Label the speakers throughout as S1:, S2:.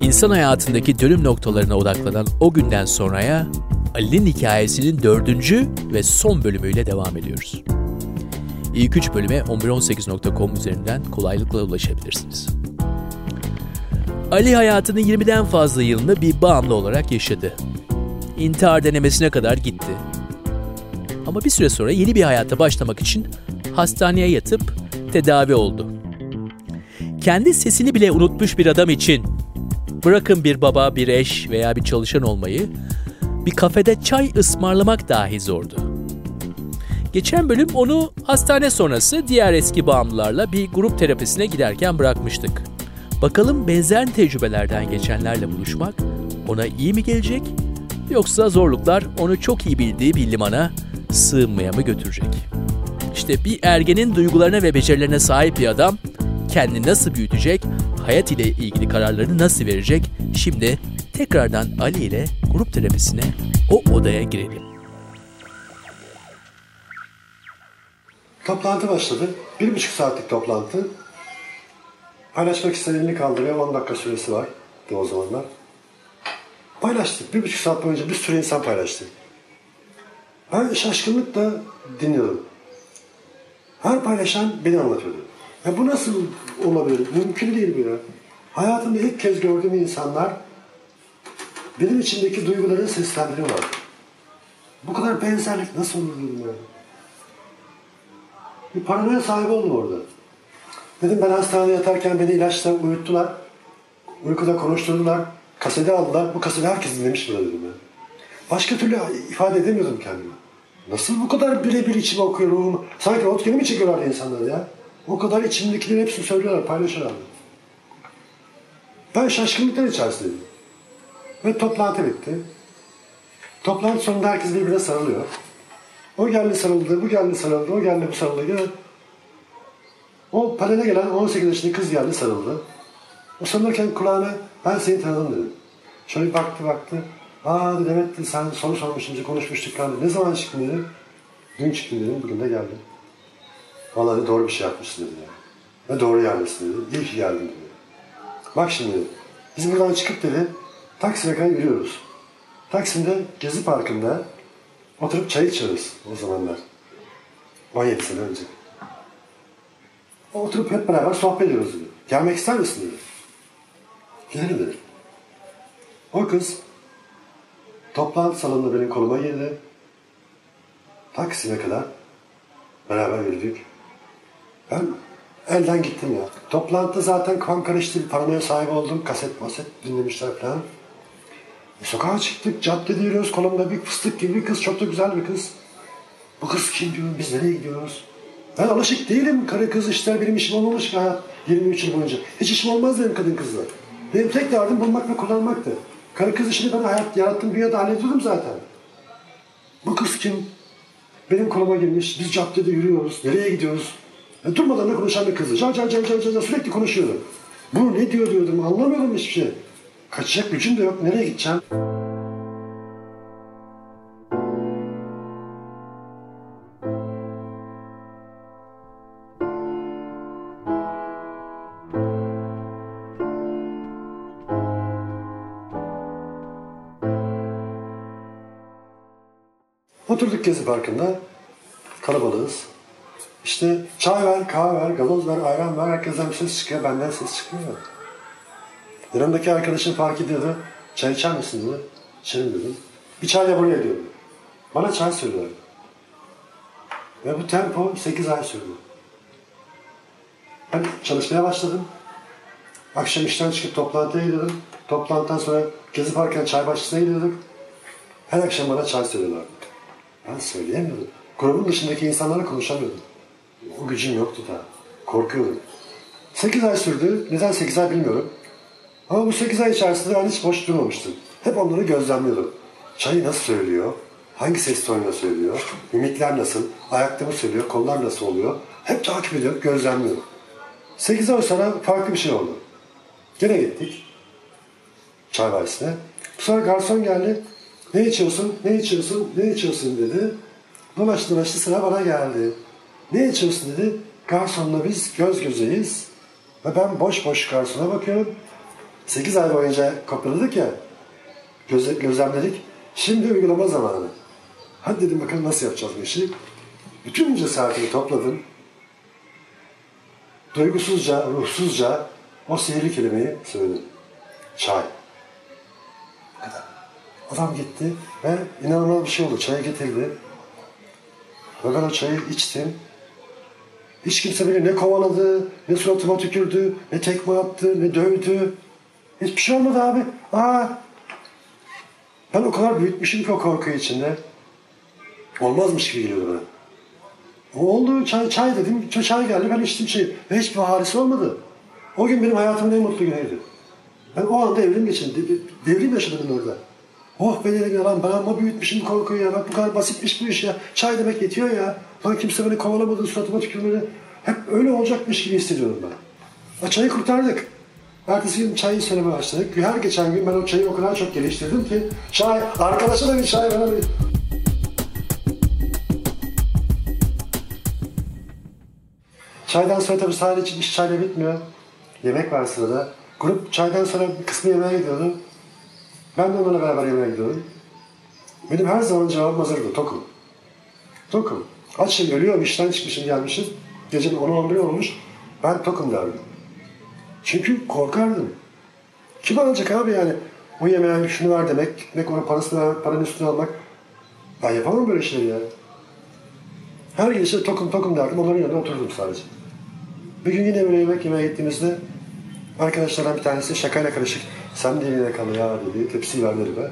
S1: İnsan hayatındaki dönüm noktalarına odaklanan o günden sonraya Ali'nin hikayesinin dördüncü ve son bölümüyle devam ediyoruz. İlk üç bölüme 1118.com üzerinden kolaylıkla ulaşabilirsiniz. Ali hayatının 20'den fazla yılını bir bağımlı olarak yaşadı. İntihar denemesine kadar gitti. Ama bir süre sonra yeni bir hayata başlamak için hastaneye yatıp tedavi oldu. Kendi sesini bile unutmuş bir adam için bırakın bir baba, bir eş veya bir çalışan olmayı, bir kafede çay ısmarlamak dahi zordu. Geçen bölüm onu hastane sonrası diğer eski bağımlılarla bir grup terapisine giderken bırakmıştık. Bakalım benzer tecrübelerden geçenlerle buluşmak ona iyi mi gelecek yoksa zorluklar onu çok iyi bildiği bir limana sığınmaya mı götürecek? İşte bir ergenin duygularına ve becerilerine sahip bir adam kendini nasıl büyütecek, hayat ile ilgili kararlarını nasıl verecek? Şimdi tekrardan Ali ile grup terapisine o odaya girelim.
S2: Toplantı başladı. Bir buçuk saatlik toplantı. Paylaşmak isteyenini kaldırıyor. 10 dakika süresi var o zamanlar. Paylaştık. Bir buçuk saat boyunca bir sürü insan paylaştı. Ben şaşkınlıkla dinliyordum. Her paylaşan beni anlatıyordu. Ya bu nasıl olabilir? Mümkün değil bu ya. Hayatımda ilk kez gördüğüm insanlar benim içindeki duyguları seslendiriyorlar. Bu kadar benzerlik nasıl olur ya. Bir paranoya sahibi oldum orada. Dedim ben hastanede yatarken beni ilaçla uyuttular. Uykuda konuşturdular. Kasede aldılar. Bu kasede herkes dinlemiş burada dedim ya. Başka türlü ifade edemiyordum kendimi. Nasıl bu kadar birebir içime okuyor ruhumu? Sanki röntgeni mi çekiyorlar insanlar ya? O kadar içimdekileri hepsini söylüyorlar, paylaşıyorlar. Ben şaşkınlıklar içerisindeydim. Ve toplantı bitti. Toplantı sonunda herkes birbirine sarılıyor. O geldi sarıldı, bu geldi sarıldı, o geldi bu sarıldı. O panele gelen 18 yaşındaki kız geldi sarıldı. O sarılırken kulağına ben seni tanıdım dedim. Şöyle baktı baktı. Aa dedi evet dedi, sen soru sormuşsun, konuşmuştuk falan Ne zaman çıktın dedi. Dün çıktım dedim, bugün de geldim. Vallahi doğru bir şey yapmışsın dedi. Yani. Ve doğru yerdesin dedi. İyi ki geldin dedi. Bak şimdi biz buradan çıkıp dedi Taksim'e kadar yürüyoruz. Taksim'de Gezi Parkı'nda oturup çay içiyoruz o zamanlar. 17 sene önce. Oturup hep beraber sohbet ediyoruz dedi. Gelmek ister misin dedi. Gidelim dedi. O kız toplantı salonunda benim koluma girdi. Taksim'e kadar beraber yürüdük. Ben elden gittim ya. Toplantıda zaten kan karıştı, bir paranoya sahibi oldum. Kaset maset dinlemişler falan. E, sokağa çıktık, caddede yürüyoruz. Kolumda bir fıstık gibi bir kız, çok da güzel bir kız. Bu kız kim diyor, biz nereye gidiyoruz? Ben alışık değilim. Karı kız işler benim işim olmamış ki hayat 23 yıl boyunca. Hiç işim olmaz dedim kadın kızla. Benim tek derdim bulmak ve kullanmaktı. Karı kız işini ben hayat yarattığım dünyada hallediyordum zaten. Bu kız kim? Benim koluma girmiş. Biz caddede yürüyoruz. Nereye gidiyoruz? E, durmadan da konuşan bir kızdı. Can can can can can sürekli konuşuyordu. Bu ne diyor diyordum. Anlamıyordum hiçbir şey. Kaçacak gücüm de yok. Nereye gideceğim? Gezi Parkı'nda. Kalabalığız. İşte çay ver, kahve ver, gazoz ver, ayran ver. Herkesten bir ses çıkıyor. Benden ses çıkmıyor. Yanımdaki arkadaşım fark ediyordu. Çay içer misin dedi. İçerim dedim. Bir çay da buraya diyordu. Bana çay söylüyordu. Ve bu tempo 8 ay sürdü. Ben çalışmaya başladım. Akşam işten çıkıp toplantıya gidiyordum. Toplantıdan sonra Gezi Park'ın çay bahçesine gidiyorduk. Her akşam bana çay söylüyorlardı. Ben söyleyemiyordum. Grubun dışındaki insanlarla konuşamıyordum. O gücüm yoktu da. Korkuyordum. 8 ay sürdü. Neden 8 ay bilmiyorum. Ama bu 8 ay içerisinde ben hiç boş durmamıştım. Hep onları gözlemliyordum. Çayı nasıl söylüyor? Hangi ses tonuyla söylüyor? Mimikler nasıl? Ayakta mı söylüyor? Kollar nasıl oluyor? Hep takip ediyorum, gözlemliyorum. 8 ay sonra farklı bir şey oldu. Gene gittik. Çay bahçesine. Sonra garson geldi. Ne içiyorsun, ne içiyorsun, ne içiyorsun dedi. Dolaştı dolaştı sıra bana geldi. Ne içiyorsun dedi. Garsonla biz göz gözeyiz. Ve ben boş boş garsona bakıyorum. 8 ay boyunca kopyaladık ya. Göze, gözlemledik. Şimdi uygulama zamanı. Hadi dedim bakalım nasıl yapacağız bu işi. Bütün cesaretimi topladım. Duygusuzca, ruhsuzca o sihirli kelimeyi söyledim. Çay. Adam gitti ve inanılmaz bir şey oldu. Çayı getirdi. Ve ben o çayı içtim. Hiç kimse beni ne kovaladı, ne suratıma tükürdü, ne tekme attı, ne dövdü. Hiçbir şey olmadı abi. Aa, ben o kadar büyütmüşüm ki o korku içinde. Olmazmış gibi geliyordu bana. O oldu çay, çay dedim. Çay, çay geldi ben içtim şey. Ve hiçbir harisi olmadı. O gün benim hayatımın en mutlu günüydü. Ben o anda evrim geçirdim. Devrim yaşadım orada. Oh be dedim ya lan ben ama büyütmüşüm korkuyu ya. Bak bu kadar basitmiş bu iş ya. Çay demek yetiyor ya. Lan kimse beni kovalamadı suratıma tükürmedi. Hep öyle olacakmış gibi hissediyorum ben. O çayı kurtardık. Ertesi gün çayı söylemeye başladık. Her geçen gün ben o çayı o kadar çok geliştirdim ki çay, arkadaşa da bir çay bana bir... Çaydan sonra tabii sadece iş çayla bitmiyor. Yemek var sırada. Grup çaydan sonra bir kısmı yemeğe gidiyordu. Ben de onlarla beraber yemeğe gidiyordum. Benim her zaman cevabım hazırdı. Tokum. Tokum. Açım, ölüyorum, işten çıkmışım, gelmişim. Gecenin 10-11 olmuş. Ben tokum derdim. Çünkü korkardım. Kim alacak abi yani? O yemeğe şunu ver demek, gitmek onun parasını ver, paranın üstüne almak. Ben yapamam böyle şeyleri ya. Her gidişte tokum tokum derdim, onların yanında oturdum sadece. Bir gün yine böyle yemek yemeye gittiğimizde arkadaşlardan bir tanesi şakayla karışık sen de eline kal ya dedi, tepsiyi verdi elime.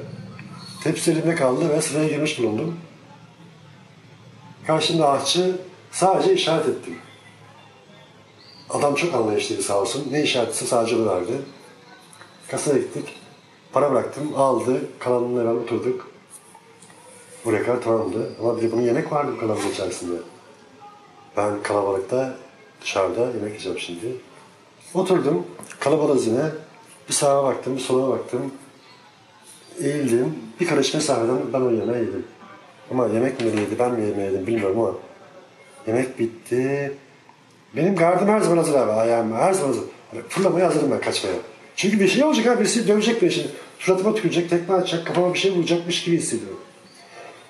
S2: Tepsi elimde kaldı ve sıraya girmiş bulundum. Karşımda ahçı sadece işaret ettim. Adam çok anlayışlıydı sağ olsun. Ne işaretse sadece onu verdi. Kasaya gittik. Para bıraktım, aldı. Kalanını hemen oturduk. Buraya kadar tamamdı. Ama bir de bunun yemek vardı bu kanalın içerisinde. Ben kalabalıkta dışarıda yemek yiyeceğim şimdi. Oturdum. Kalabalığız yine. Bir sağa baktım, bir sola baktım. Eğildim. Bir karış mesafeden ben o yemeği yedim. Ama yemek mi yedi, ben mi yemeği bilmiyorum ama yemek bitti. Benim gardım her zaman hazır abi. Ayağım her zaman hazır. Hani fırlamaya hazırım ben kaçmaya. Çünkü bir şey olacak abi. Birisi dövecek beni şimdi. Suratıma tükürecek, tekme atacak, kafama bir şey vuracakmış gibi hissediyorum.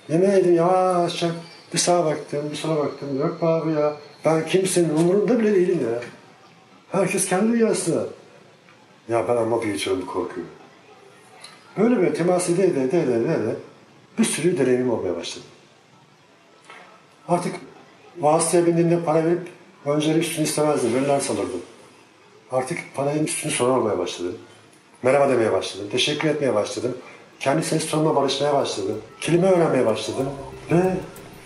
S2: Yemeği yedim yavaşça. Bir sağa baktım, bir sola baktım. Yok be abi ya. Ben kimsenin umurunda bile değilim ya. Herkes kendi dünyasında. Ya ben ama büyütüyorum bu korkuyu. Böyle böyle temas ede ede ede ede ede bir sürü deneyimim olmaya başladı. Artık vasıtaya bindiğimde para verip önceleri üstünü istemezdim. Veriler salırdım. Artık paranın üstünü sormaya başladı. Merhaba demeye başladım. Teşekkür etmeye başladım. Kendi ses tonuma barışmaya başladım. Kelime öğrenmeye başladım. Ve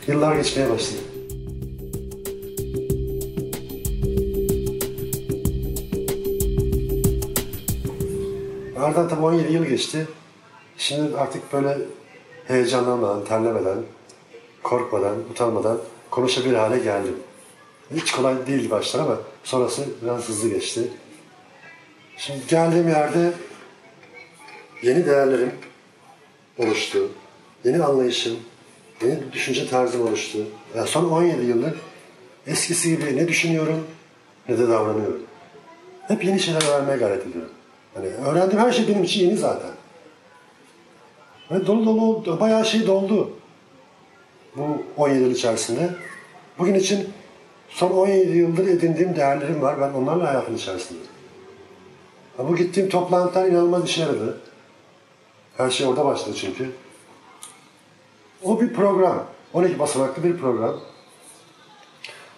S2: yıllar geçmeye başladı. Aradan tabii 17 yıl geçti. Şimdi artık böyle heyecanlanmadan, terlemeden, korkmadan, utanmadan konuşabilir hale geldim. Hiç kolay değildi başlar ama sonrası biraz hızlı geçti. Şimdi geldiğim yerde yeni değerlerim oluştu. Yeni anlayışım, yeni düşünce tarzım oluştu. Yani son 17 yıldır eskisi gibi ne düşünüyorum ne de davranıyorum. Hep yeni şeyler öğrenmeye gayret ediyorum. Hani öğrendiğim her şey benim için yeni zaten. Ve dolu dolu bayağı şey doldu. Bu 17 yıl içerisinde. Bugün için son 17 yıldır edindiğim değerlerim var. Ben onlarla hayatın içerisindeyim. Bu gittiğim toplantılar inanılmaz işe yaradı. Her şey orada başladı çünkü. O bir program. 12 basamaklı bir program.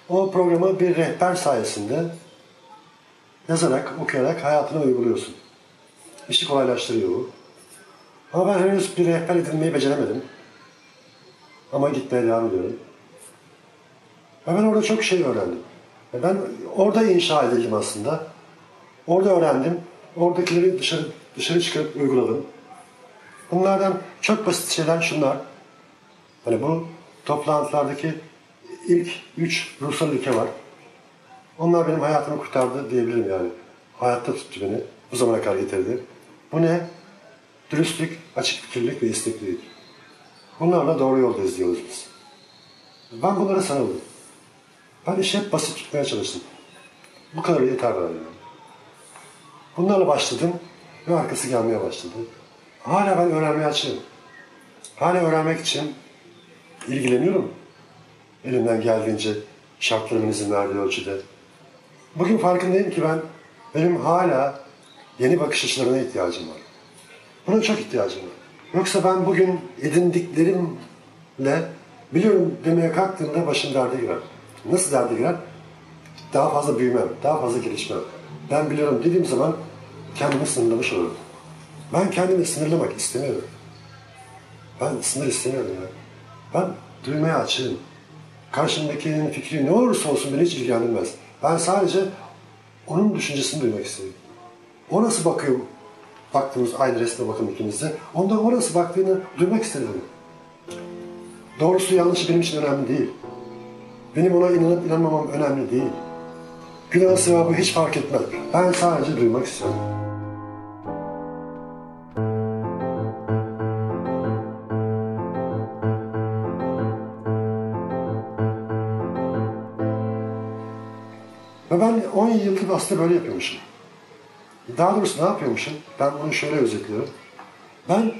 S2: O programı bir rehber sayesinde yazarak, okuyarak hayatına uyguluyorsun. İşi kolaylaştırıyor bu. Ama ben henüz bir rehber edinmeyi beceremedim. Ama gitmeye devam ediyorum. Ve ben orada çok şey öğrendim. Ben orada inşa edildim aslında. Orada öğrendim. Oradakileri dışarı, dışarı çıkarıp uyguladım. Bunlardan çok basit şeyler şunlar. Hani bu toplantılardaki ilk üç ruhsal ülke var. Onlar benim hayatımı kurtardı diyebilirim yani. Hayatta tuttu beni. Bu zamana kadar getirdi. Bu ne? Dürüstlük, açık fikirlik ve isteklilik. Bunlarla doğru yolda izliyoruz biz. Ben bunlara sarıldım. Ben işi hep basit tutmaya çalıştım. Bu kadar yeter bana. Yani. Bunlarla başladım ve arkası gelmeye başladı. Hala ben öğrenmeye açığım. Hala öğrenmek için ilgileniyorum. Elimden geldiğince şartlarımın izin verdiği ölçüde. Bugün farkındayım ki ben benim hala yeni bakış açılarına ihtiyacım var. Buna çok ihtiyacım var. Yoksa ben bugün edindiklerimle biliyorum demeye kalktığımda başım derde girer. Nasıl derde girer? Daha fazla büyümem, daha fazla gelişmem. Ben biliyorum dediğim zaman kendimi sınırlamış olurum. Ben kendimi sınırlamak istemiyorum. Ben sınır istemiyorum ya. Ben duymaya açığım. Karşımdakinin fikri ne olursa olsun beni hiç ilgilendirmez. Ben sadece onun düşüncesini duymak istiyorum. O nasıl bakıyor? Baktığımız aynı resme bakın ikimiz de. Ondan o nasıl baktığını duymak istedim. Doğrusu yanlışı benim için önemli değil. Benim ona inanıp inanmamam önemli değil. Günah sevabı hiç fark etmez. Ben sadece duymak istiyorum. Ve ben 10 yıldır aslında böyle yapıyormuşum. Daha doğrusu ne yapıyormuşum? Ben bunu şöyle özetliyorum. Ben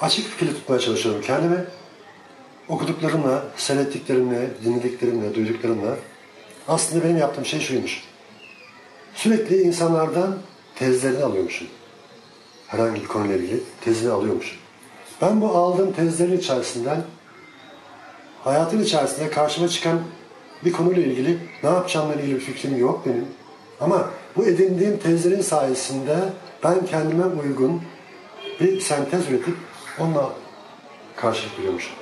S2: açık fikirli tutmaya çalışıyorum kendimi. Okuduklarımla, seyrettiklerimle, dinlediklerimle, duyduklarımla aslında benim yaptığım şey şuymuş. Sürekli insanlardan tezlerini alıyormuşum. Herhangi bir konuyla ilgili tezini alıyormuşum. Ben bu aldığım tezlerin içerisinden hayatın içerisinde karşıma çıkan bir konuyla ilgili ne yapacağımla ilgili bir fikrim yok benim. Ama bu edindiğim tezlerin sayesinde ben kendime uygun bir sentez üretip onunla karşılık buluyormuşum.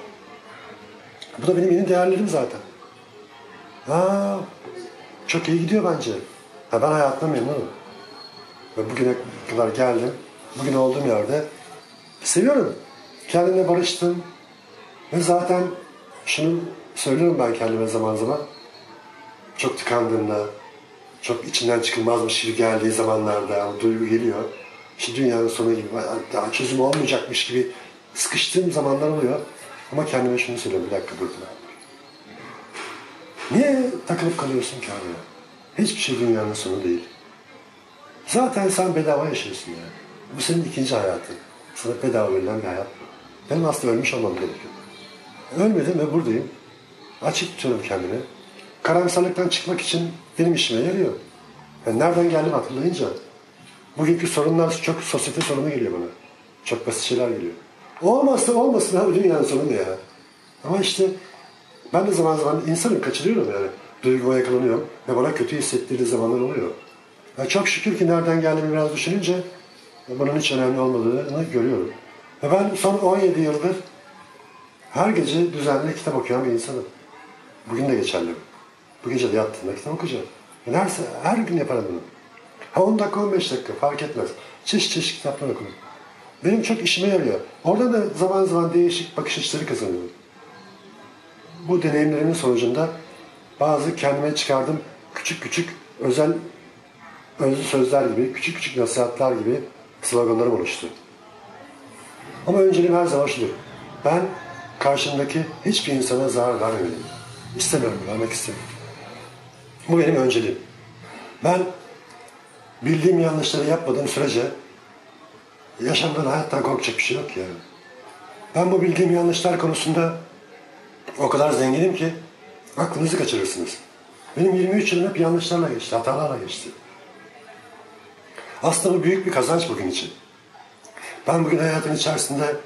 S2: Bu da benim yeni değerlerim zaten. Ha, çok iyi gidiyor bence. Ha, ben hayatımda memnunum. Ve bugüne kadar geldim. Bugün olduğum yerde seviyorum. Kendimle barıştım. Ve zaten şunu söylüyorum ben kendime zaman zaman. Çok tıkandığımda, çok içinden çıkılmazmış gibi geldiği zamanlarda o duygu geliyor. İşte dünyanın sonu gibi, daha çözüm olmayacakmış gibi sıkıştığım zamanlar oluyor. Ama kendime şunu söylüyorum, bir dakika dur. Niye takılıp kalıyorsun ki abi? Hiçbir şey dünyanın sonu değil. Zaten sen bedava yaşıyorsun yani. Bu senin ikinci hayatın. Sana bedava verilen bir hayat. Benim aslında ölmüş olmam gerekiyor. Ölmedim ve buradayım. Açık tutuyorum kendimi. Karamsarlıktan çıkmak için benim işime yarıyor. Yani nereden geldim hatırlayınca bugünkü sorunlar çok sosyete sorunu geliyor bana. Çok basit şeyler geliyor. Olmazsa olmasın abi dünyanın sonu ne ya? Ama işte ben de zaman zaman insanım kaçırıyorum yani. Duyguma yakalanıyorum ve bana kötü hissettirdiği zamanlar oluyor. Yani çok şükür ki nereden geldiğimi biraz düşününce bunun hiç önemli olmadığını görüyorum. Ve ben son 17 yıldır her gece düzenli kitap okuyan bir insanım. Bugün de geçerli. Bu gece de yattığımda kitap okuyacağım. Yani her, her gün yaparım bunu. Ha 10 dakika 15 dakika fark etmez. Çeşit çeşit kitaplar okurum. Benim çok işime yarıyor. Orada da zaman zaman değişik bakış açıları kazanıyorum. Bu deneyimlerimin sonucunda bazı kendime çıkardığım küçük küçük özel özlü sözler gibi, küçük küçük nasihatler gibi sloganlarım oluştu. Ama önceliğim her zaman şudur. Ben karşımdaki hiçbir insana zarar vermemeliyim. İstemiyorum, vermek istemiyorum. Bu benim önceliğim. Ben bildiğim yanlışları yapmadığım sürece yaşamdan, hayattan korkacak bir şey yok yani. Ben bu bildiğim yanlışlar konusunda o kadar zenginim ki aklınızı kaçırırsınız. Benim 23 yılım hep yanlışlarla geçti, hatalarla geçti. Aslında bu büyük bir kazanç bugün için. Ben bugün hayatın içerisinde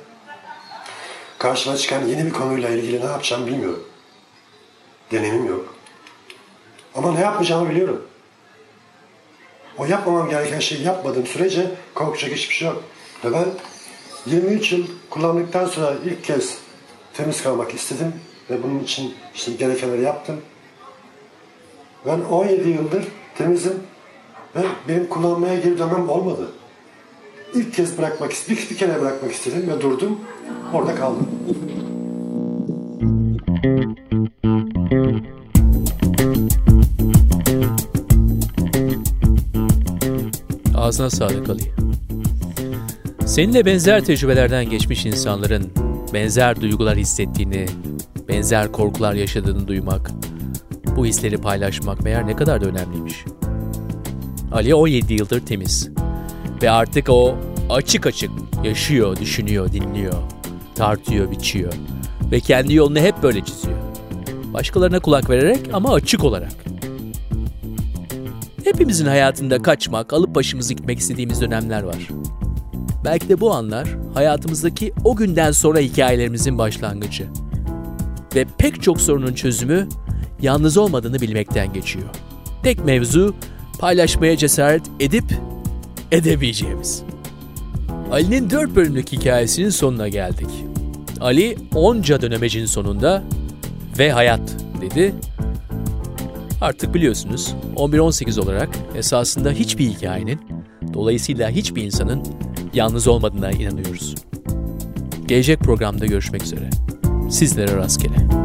S2: karşıma çıkan yeni bir konuyla ilgili ne yapacağım bilmiyorum. Deneyimim yok. Ama ne yapmayacağımı biliyorum. O yapmamam gereken şeyi yapmadığım sürece korkacak hiçbir şey yok. Ve ben 23 yıl kullandıktan sonra ilk kez temiz kalmak istedim ve bunun için işte gerekenleri yaptım. Ben 17 yıldır temizim ve benim kullanmaya geri dönmem olmadı. İlk kez bırakmak istedim, bir, kere bırakmak istedim ve durdum, orada kaldım.
S1: Ağzına sağlık Ali. Seninle benzer tecrübelerden geçmiş insanların benzer duygular hissettiğini, benzer korkular yaşadığını duymak, bu hisleri paylaşmak meğer ne kadar da önemliymiş. Ali 17 yıldır temiz ve artık o açık açık yaşıyor, düşünüyor, dinliyor, tartıyor, biçiyor ve kendi yolunu hep böyle çiziyor. Başkalarına kulak vererek ama açık olarak. Hepimizin hayatında kaçmak, alıp başımızı gitmek istediğimiz dönemler var. Belki de bu anlar hayatımızdaki o günden sonra hikayelerimizin başlangıcı. Ve pek çok sorunun çözümü yalnız olmadığını bilmekten geçiyor. Tek mevzu paylaşmaya cesaret edip edemeyeceğimiz. Ali'nin 4 bölümlük hikayesinin sonuna geldik. Ali onca dönemecin sonunda ve hayat dedi. Artık biliyorsunuz 11-18 olarak esasında hiçbir hikayenin, dolayısıyla hiçbir insanın yalnız olmadığına inanıyoruz. Gelecek programda görüşmek üzere. Sizlere rastgele.